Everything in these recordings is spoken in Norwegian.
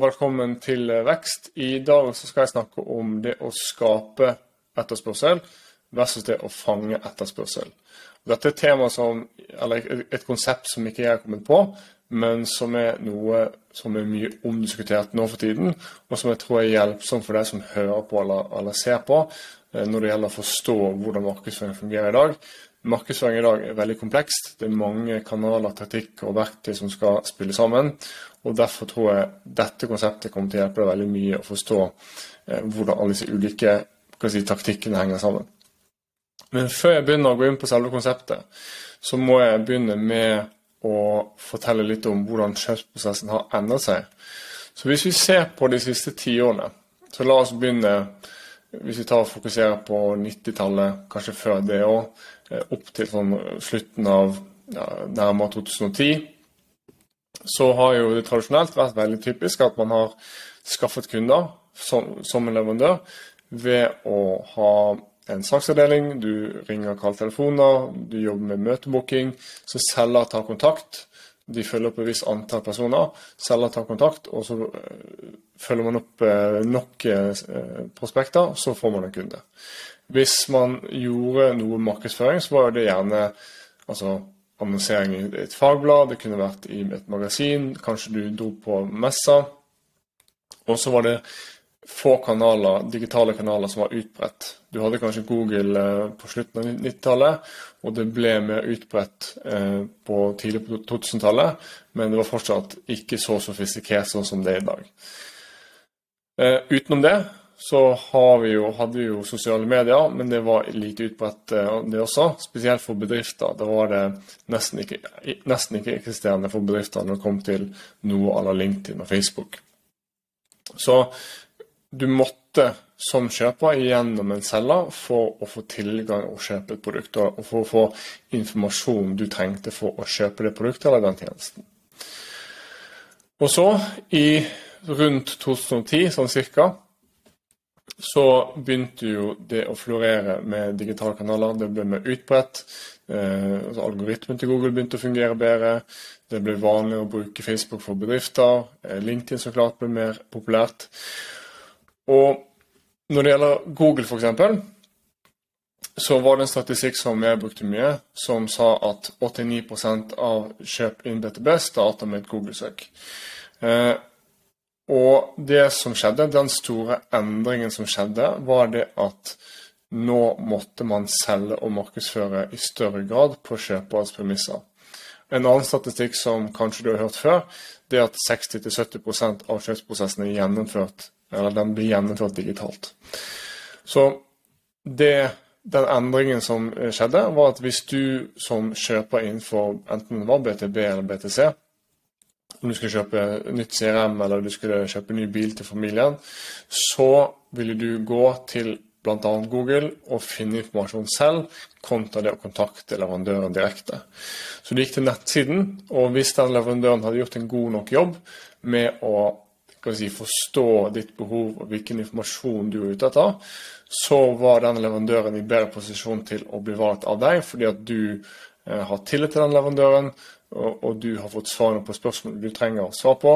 Velkommen til Vekst. I dag skal jeg snakke om det å skape etterspørsel versus det å fange etterspørsel. Dette er et tema som, eller et konsept som ikke jeg har kommet på, men som er noe som er mye omdiskutert nå for tiden, og som jeg tror er hjelpsomt for deg som hører på eller, eller ser på, eh, når det gjelder å forstå hvordan markedsføring fungerer i dag. Markedsføring i dag er veldig komplekst. Det er mange kanaler, taktikk og verktøy som skal spille sammen. Og Derfor tror jeg dette konseptet kommer til å hjelpe deg veldig mye å forstå eh, hvordan alle disse ulike si, taktikkene henger sammen. Men før jeg begynner å gå inn på selve konseptet, så må jeg begynne med å fortelle litt om hvordan kjøpsprosessen har endret seg. Så Hvis vi ser på de siste tiårene, så la oss begynne hvis vi tar og fokuserer på 90-tallet, kanskje før det òg, opp til sånn slutten av ja, nærmere 2010, så har jo det tradisjonelt vært veldig typisk at man har skaffet kunder som, som en leverandør ved å ha en saksavdeling, du ringer og kaller telefoner, du jobber med møtebooking, så selger tar kontakt. De følger opp et visst antall personer. Selger tar kontakt, og så eh, følger man opp eh, nok eh, prospekter, så får man en kunde. Hvis man gjorde noe markedsføring, så var det gjerne altså, annonsering i et fagblad, det kunne vært i et magasin, kanskje du dro på messa. Og så var det få kanaler, digitale kanaler som var utbredt. Du hadde kanskje Google eh, på slutten av 90-tallet, og det ble mer utbredt eh, på tidlig på 2000-tallet, men det var fortsatt ikke så sofistikert sånn som det er i dag. Eh, utenom det så vi jo, hadde vi jo sosiale medier, men det var lite utbredt det også. Spesielt for bedrifter. Da var det nesten ikke, nesten ikke eksisterende for bedrifter når det kom til noe à la LinkedIn og Facebook. Så du måtte som kjøper gjennom en selger for å få tilgang og kjøpe et produkt, og for å få informasjon du trengte for å kjøpe det produktet eller den tjenesten. Og så, i rundt 2010 sånn cirka, så begynte jo det å florere med digitale kanaler. Det ble mer utbredt. Eh, altså algoritmen til Google begynte å fungere bedre. Det ble vanligere å bruke Facebook for bedrifter. Eh, LinkedIn så klart ble mer populært. Og når det gjelder Google, f.eks., så var det en statistikk som jeg brukte mye, som sa at 89 av kjøp innen BTB starter med et Google-søk. Eh, og det som skjedde, den store endringen som skjedde, var det at nå måtte man selge og markedsføre i større grad på kjøpers premisser. En annen statistikk som kanskje du har hørt før, det er at 60-70% av kjøpsprosessen er gjennomført eller den blir gjennomført digitalt. Så det, den endringen som skjedde, var at hvis du som kjøper innenfor enten det var BTB eller BTC, om du skulle kjøpe nytt CRM eller du skulle kjøpe ny bil til familien, så ville du gå til bl.a. Google og finne informasjon selv, kontra det å kontakte leverandøren direkte. Så du gikk til nettsiden, og hvis den leverandøren hadde gjort en god nok jobb med å si, forstå ditt behov og hvilken informasjon du er ute etter, så var den leverandøren i bedre posisjon til å bli valgt av deg, fordi at du eh, har tillit til den leverandøren, og, du har fått svarene på spørsmål du trenger svar på,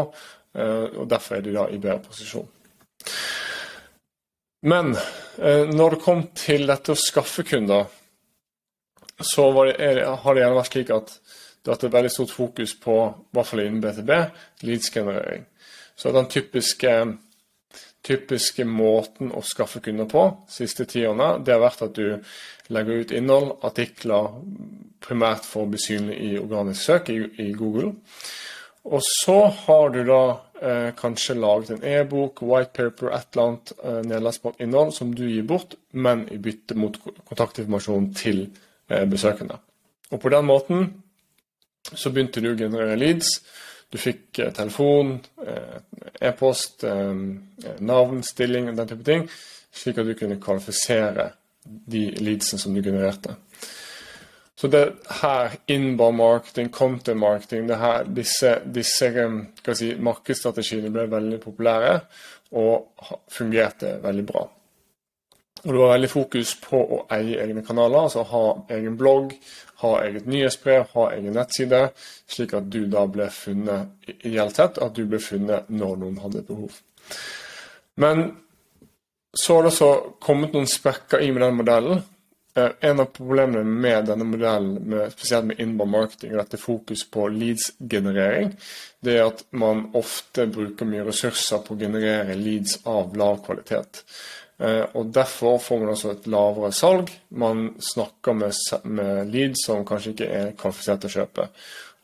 eh, og derfor er du da i bedre posisjon. Men eh, når det kom til dette å skaffe kunder, så det, har det gjerne vært slik at det har vært et veldig stort fokus på, i hvert fall innen BTB, leads-generering. Så den typiske, typiske måten å skaffe kunder på siste tiårene, det har vært at du legger ut innhold, artikler, primært for å bli synlig i organisk søk i, Google. Og så har du da eh, kanskje laget en e-bok, white paper, et eller annet eh, nedlastbart innhold som du gir bort, men i bytte mot kontaktinformasjon til eh, besøkende. Og på den måten så begynte du å generere leads du fikk eh, telefon, eh, e-post, eh, navn, stilling og den type ting, slik at du kunne kvalifisere de leadsene som du genererte. Så det her inbound marketing, content marketing, her, disse, disse si, markedsstrategiene ble veldig populære og fungerte veldig bra. Og det var veldig fokus på å eie egne kanaler, altså ha egen blogg, ha eget nyhetsbrev, ha egen nettside, slik at du da ble funnet ideelt sett, at du ble funnet når noen hadde behov. Men så har det også kommet noen sprekker i med den modellen. Eh, en av problemene med denne modellen, med, spesielt med inbound marketing, og dette fokus på leads-generering, det er at man ofte bruker mye ressurser på å generere leads av lav kvalitet. Eh, og Derfor får man også et lavere salg. Man snakker med, med leads som kanskje ikke er kvalifisert til å kjøpe.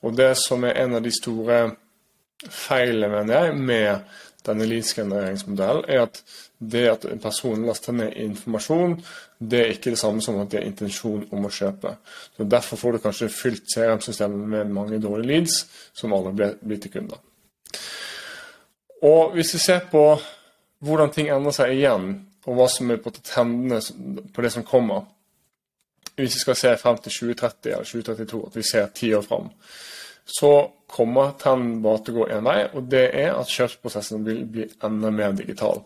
Og Det som er en av de store feilene mener jeg, med denne leads-genereringsmodellen, er at det at en person laster ned informasjon, det er ikke det samme som at de har intensjon om å kjøpe. Så Derfor får du kanskje fylt CRM-systemet med mange dårlige leads som aldri blir til kunder. Og Hvis vi ser på hvordan ting endrer seg igjen og hva som er på trendene på det som kommer. Hvis vi skal se frem til 2030 eller 2032, at vi ser ti år frem, så kommer trenden bare til å gå én vei, og det er at kjøpsprosessen vil bli enda mer digital.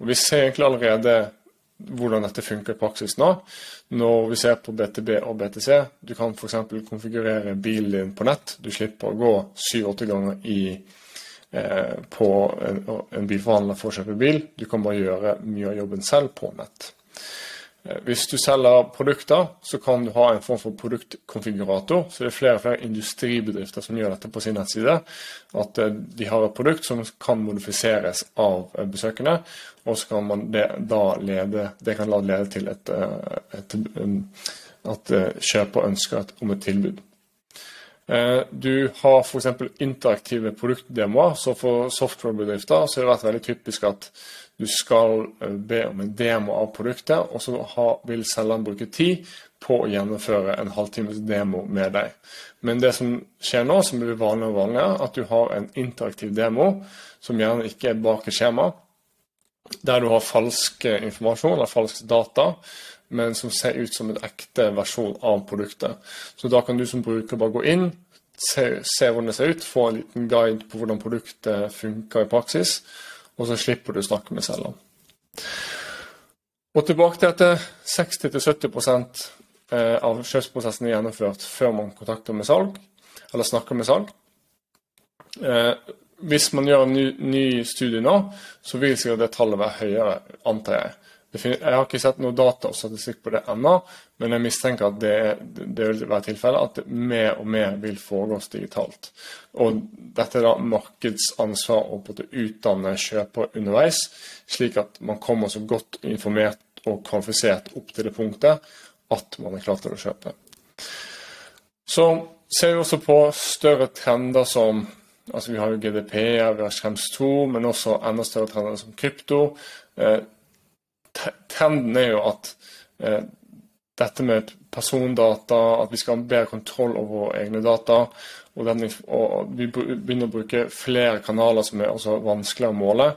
Og Vi ser egentlig allerede hvordan dette funker i praksis nå. Når vi ser på BTB og BTC, du kan f.eks. konfigurere bilen din på nett. Du slipper å gå syv-åtte ganger i på en, bilforhandler for å kjøpe bil. Du kan bare gjøre mye av jobben selv på nett. Eh, hvis du selger produkter, så kan du ha en form for produktkonfigurator. Så det er flere og flere industribedrifter som gjør dette på sin nettside. At eh, de har et produkt som kan modifiseres av besøkende, og så kan det, lede, det kan lede til et, et, at kjøper ønsker et, om et tilbud. Eh, du har f.eks. interaktive produktdemoer. Så for softwarebedrifter så har det vært veldig typisk at du skal eh, be om en demo av produktet, og så vil selgeren bruke tid på å gjennomføre en halvtimes demo med deg. Men det som skjer nå, som blir vanligere og vanligere, at du har en interaktiv demo, som gjerne ikke er bak et skjema, der du har falsk informasjon eller falsk data, men som ser ut som en ekte versjon av produktet. Så da kan du som bruker bare gå inn, se, se hvordan det ser ut, få en liten guide på hvordan produktet funker i praksis, og så slipper du å snakke med selgeren. Og tilbake til at 60-70 eh, av kjøpsprosessen er gjennomført før man kontakter med salg, eller snakker med salg. Eh, hvis man gjør en ny, ny studie nå, så vil sikkert det tallet være høyere, antar jeg. Jeg har ikke sett noe data og statistikk på det ennå, men jeg mistenker at det, det vil være tilfellet at mer og mer vil foregås digitalt. Og dette er da markedsansvar å utdanne kjøper underveis, slik at man kommer så godt informert og kvalifisert opp til det punktet at man er klar til å kjøpe. Så ser vi også på større trender som altså Vi har jo GDP, vi har Schrems 2, men også enda større trender som krypto. Trenden er jo at eh, dette med persondata, at vi skal ha bedre kontroll over våre egne data, og, den, og, vi begynner å bruke flere kanaler som er også vanskeligere å måle.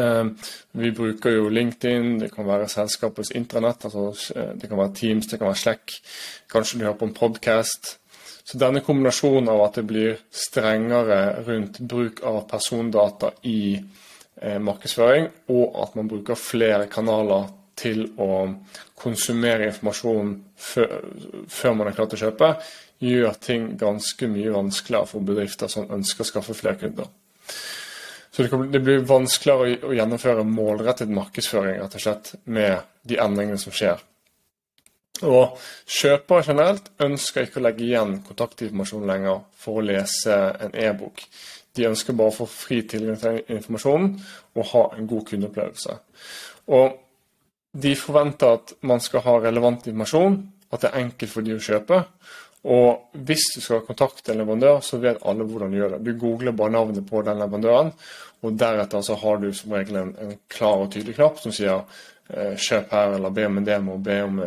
Eh, vi bruker jo LinkedIn, det kan være selskapets intranett, altså, eh, det kan være Teams, det kan være Slack. Kanskje du hører på en podkast. Så denne kombinasjonen av at det blir strengere rundt bruk av persondata i markedsføring, og at man bruker flere kanaler til å konsumere informasjon før, før man er klar til å kjøpe, gjør ting ganske mye vanskeligere for bedrifter som ønsker å skaffe flere kunder. Så det, blir vanskeligere å, gjennomføre målrettet markedsføring rett og slett med de endringene som skjer. Og Kjøpere generelt ønsker ikke å legge igjen kontaktinformasjon lenger for å lese en e-bok. De ønsker bare å få fri tilgang til informasjonen og ha en god kundeopplevelse. Og de forventer at man skal ha relevant informasjon, at det er enkelt for de å kjøpe. Og hvis du skal kontakte en leverandør, så vet alle hvordan du gjør det. Du googler bare navnet på den leverandøren, og deretter så har du som regel en, en klar og tydelig knapp som sier eh, 'kjøp her', eller 'be om en demo', be om,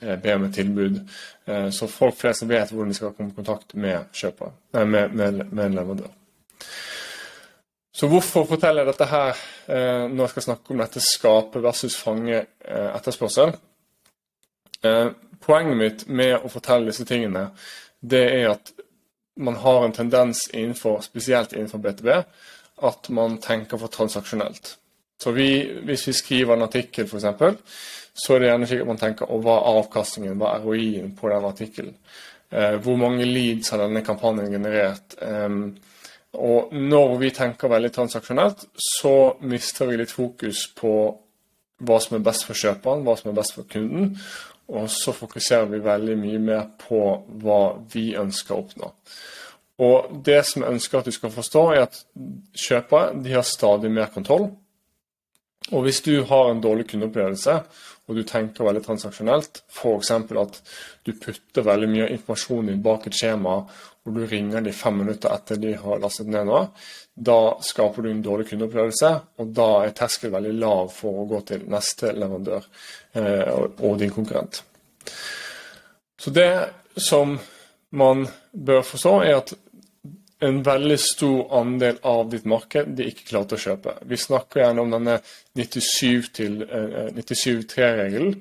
eh, be om et tilbud. Eh, så folk flest vet hvordan de skal komme i kontakt med, kjøper, med, med, med en leverandør. Så hvorfor forteller jeg dette her eh, når jeg skal snakke om dette skape versus fange eh, etterspørsel? Eh, poenget mitt med å fortelle disse tingene, det er at man har en tendens innenfor, spesielt innenfor BTB, at man tenker for transaksjonelt. Så vi, hvis vi skriver en artikkel, f.eks., så er det gjerne slik at man tenker og hva er avkastningen, hva er ROI-en på den artikkelen? Eh, hvor mange leads har denne kampanjen generert? Eh, og når vi tenker veldig transaksjonelt, så mister vi litt fokus på hva som er best for kjøperen, hva som er best for kunden. Og så fokuserer vi veldig mye mer på hva vi ønsker å oppnå. Og det som jeg ønsker at du skal forstå, er at kjøpere de har stadig mer kontroll. Og hvis du har en dårlig kundeopplevelse, og du tenker veldig transaksjonelt, f.eks. at du putter veldig mye informasjon inn bak et skjema, og du ringer de fem minutter etter de har lastet ned noe, da skaper du en dårlig kundeopplevelse, og da er terskelen veldig lav for å gå til neste leverandør eh, og din konkurrent. Så det som man bør forstå, er at en veldig stor andel av ditt marked de ikke klarte å kjøpe. Vi snakker gjerne om denne 97-3-regelen, eh,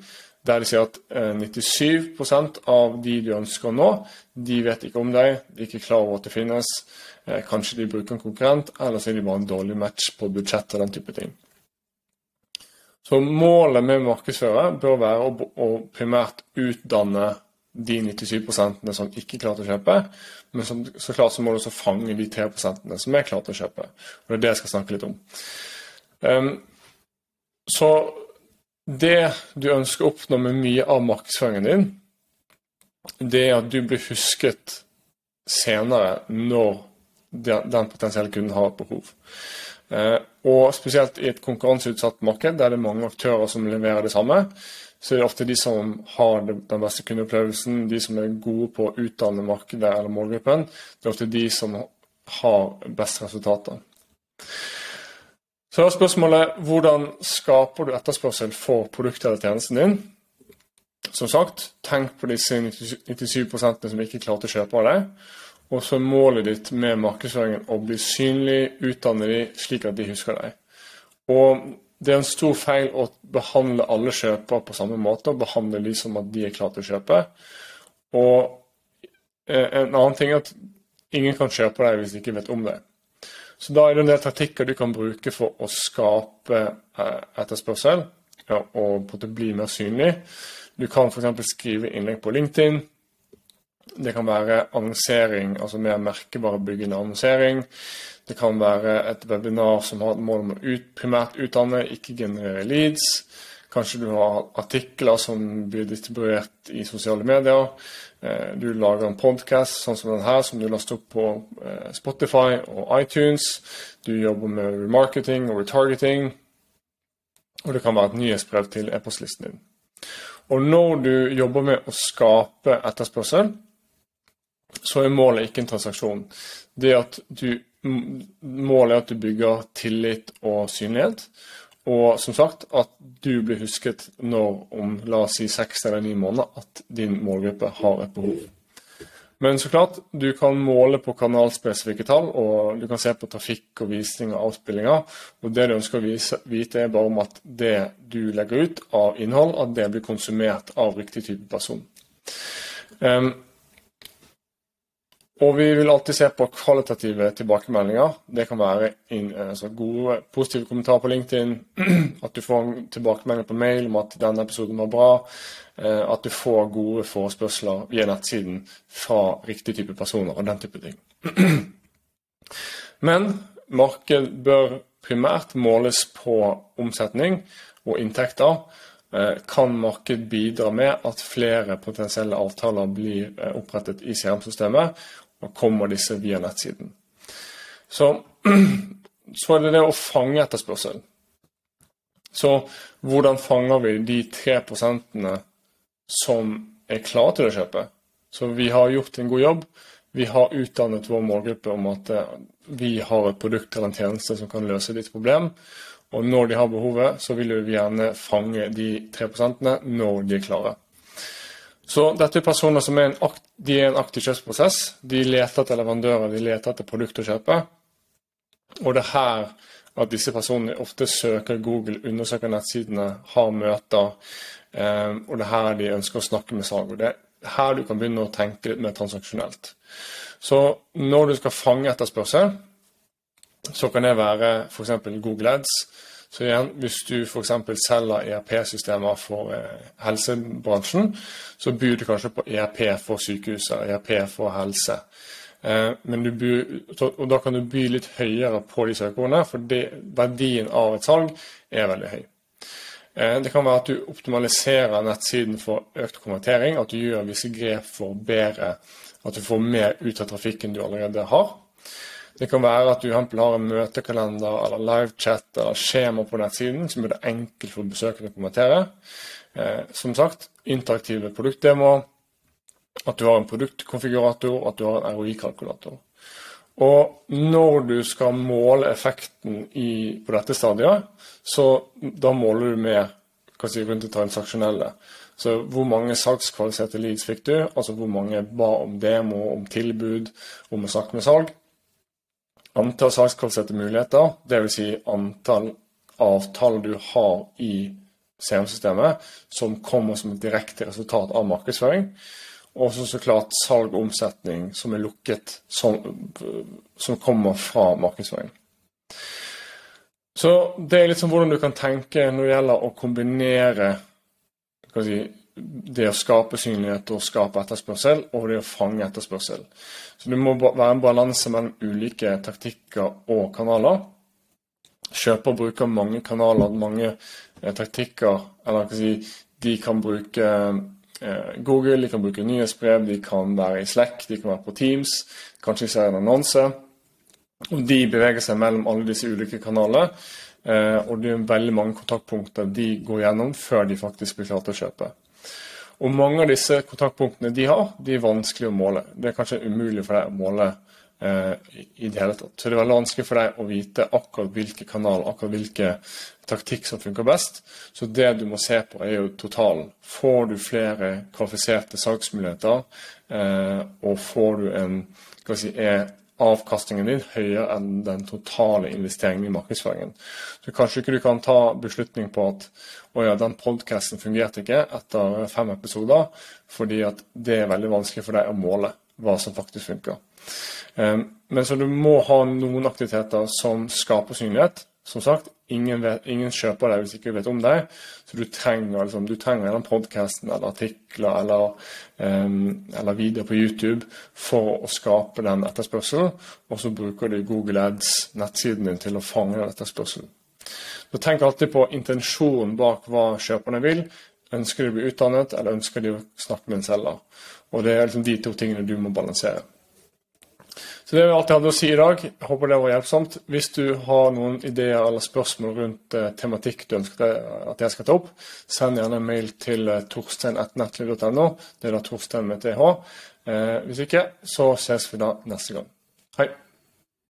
der de sier at 97 eh, av de du ønsker å nå, de vet ikke om deg, de er ikke klar over at det finnes. Eh, kanskje de bruker en konkurrent, eller så er de bare en dårlig match på budsjett og den type ting. Så målet med markedsføre bør være å primært utdanne de 97% som ikke klarte å kjøpe. Men som, så klart så må du også fange de 3% som er klarte å kjøpe. Og Det er det jeg skal snakke litt om. Um, så det du ønsker å oppnå med mye av markedsføringen din, det er at du blir husket senere når den potensielle kunden har et behov. Uh, og spesielt i et konkurranseutsatt marked der det er mange aktører som leverer det samme, så er det ofte de som har den beste kundeopplevelsen, de som er gode på å utdanne markedet eller målgruppen. Det er ofte de som har best resultater. Så er spørsmålet hvordan skaper du etterspørsel for produktet eller tjenesten din? Som sagt, tenk på disse 97 som ikke klarte å kjøpe av deg. Og så målet ditt med markedsføringen å bli synlig, utdanne de slik at de husker deg. Og det er en stor feil å behandle alle kjøpere på samme måte, og behandle de som at de er klare til å kjøpe. Og eh, en annen ting er at ingen kan kjøpe deg hvis de ikke vet om det. Så da er det en del taktikker du kan bruke for å skape eh, etterspørsel og på å bli mer synlig. Du kan f.eks. skrive innlegg på LinkedIn. Det kan være annonsering, altså mer merkebare byggende annonsering. Det kan være et webinar som har et mål om å ut, primært utdanne, ikke generere leads. Kanskje du har artikler som blir distribuert i sosiale medier. Eh, du lager en podkast sånn som denne, som du laster opp på eh, Spotify og iTunes. Du jobber med remarketing og retargeting. Og det kan være et nyhetsbrev til e-postlisten din. Og når du jobber med å skape etterspørsel, så er målet ikke en transaksjon. Det at du Målet er at du bygger tillit og synlighet. Og som sagt, at du blir husket når om la oss si seks eller ni måneder at din målgruppe har et behov. Men så klart, du kan måle på kanalspesifikke tall, og du kan se på trafikk og visning og avspillinger. Og det du ønsker å vise, vite, er bare om at det du legger ut av innhold, at det blir konsumert av riktig type person. Um, og vi vil alltid se på kvalitative tilbakemeldinger. Det kan være in, altså gode, positive kommentarer på LinkedIn, at du får en tilbakemelding på mail om at denne episoden var bra, eh, at du får gode forespørsler via nettsiden fra riktig type personer og den type ting. Men marked bør primært måles på omsetning og inntekter. Eh, kan marked bidra med at flere potensielle avtaler blir eh, opprettet i CRM-systemet, og kommer disse via nettsiden. Så, så er det det å fange etterspørselen. Så hvordan fanger vi de tre prosentene som er klare til å kjøpe? Så vi har gjort en god jobb. Vi har utdannet vår målgruppe om at eh, vi har et produkt eller en tjeneste som kan løse ditt problem. Og når de har behovet, så vil vi gjerne fange de tre prosentene når de er klare. Så dette er personer som er akt, er en aktiv kjøpsprosess. De leter etter leverandører, de leter etter produkter å kjøpe. Og det er her at disse personene ofte søker Google, undersøker nettsidene, har møter. Eh, og det er her de ønsker å snakke med salg. Og det er her du kan begynne å tenke litt mer transaksjonelt. Så når du skal fange etterspørsel, så kan det være f.eks. Google Ads. Så igjen, hvis du f.eks. selger ERP-systemer for eh, helsebransjen, så byr du kanskje på ERP for sykehuset, ERP for helse. Eh, byr, og da kan du by litt høyere på de søkeordene, for det, verdien av et salg er veldig høy. Eh, det kan være at du optimaliserer nettsiden for økt konvertering, at du gjør visse grep for bedre at du får mer ut av trafikken du allerede har. Det kan være at du har en møtekalender eller livechat eller skjema på nettsiden som gjør det enkelt for besøkende å kommentere. Eh, som sagt, interaktive produktdemoer, at du har en produktkonfigurator, at du har en ROI-kalkulator. Og når du skal måle effekten i, på dette stadiet, så da måler du med si, rundt det transaksjonelle. Så hvor mange salgskvalifiserte leads fikk du? Altså hvor mange ba om demo, om tilbud, om å snakke med salg? Antall salgskvalifiserte muligheter, dvs. Si antall avtaler du har i CM-systemet som kommer som et direkte resultat av markedsføring. Og så klart salg og omsetning som er lukket, som, som kommer fra markedsføring. Så det er litt sånn hvordan du kan tenke når det gjelder å kombinere si, det å skape synlighet og skape etterspørsel, og det å fange etterspørsel. Så det må være en balanse mellom ulike taktikker og kanaler. Kjøper bruker mange kanaler, mange eh, taktikker. Eller si, de kan bruke eh, Google, de kan bruke nyhetsbrev, de kan være i Slack, de kan være på Teams, kanskje se en annonse. Og de beveger seg mellom alle disse ulike kanalene. Eh, og det er veldig mange kontaktpunkter de går gjennom før de faktisk blir klare til å kjøpe. Og mange av disse kontaktpunktene de har, de er vanskelig å måle. Det er kanskje umulig for deg å måle eh, i det hele tatt. Så det er veldig vanskelig for deg å vite akkurat hvilke kanal, akkurat hvilke taktikk som funker best. Så det du må se på, er jo totalen. Får du flere kvalifiserte salgsmuligheter, eh, og får du en skal si, er avkastningen din høyere enn den totale investeringen i markedsføringen. Så kanskje ikke du kan ta beslutning på at å ja, den podkasten fungerte ikke etter fem episoder, fordi at det er veldig vanskelig for deg å måle hva som faktisk funker. Ehm, men så du må ha noen aktiviteter som skaper synlighet. Som sagt, ingen, vet, ingen kjøper deg hvis ikke du vet om deg. Så du trenger, liksom, du trenger den podkasten eller artikler eller, um, eller videoer på YouTube for å skape den etterspørselen. Og så bruker du Google Ads, nettsiden din, til å fange den etterspørselen. Så tenk alltid på intensjonen bak hva kjøperne vil. Ønsker de å bli utdannet, eller ønsker de å snakke med en selger? Og Det er liksom de to tingene du må balansere. Så Det er alt jeg hadde å si i dag. Jeg håper det var hjelpsomt. Hvis du har noen ideer eller spørsmål rundt eh, tematikk du ønsker at jeg skal ta opp, send gjerne en mail til eh, torstein.nettliv.no. Det er da Torstein med TH. Eh, hvis ikke, så ses vi da neste gang. Hei.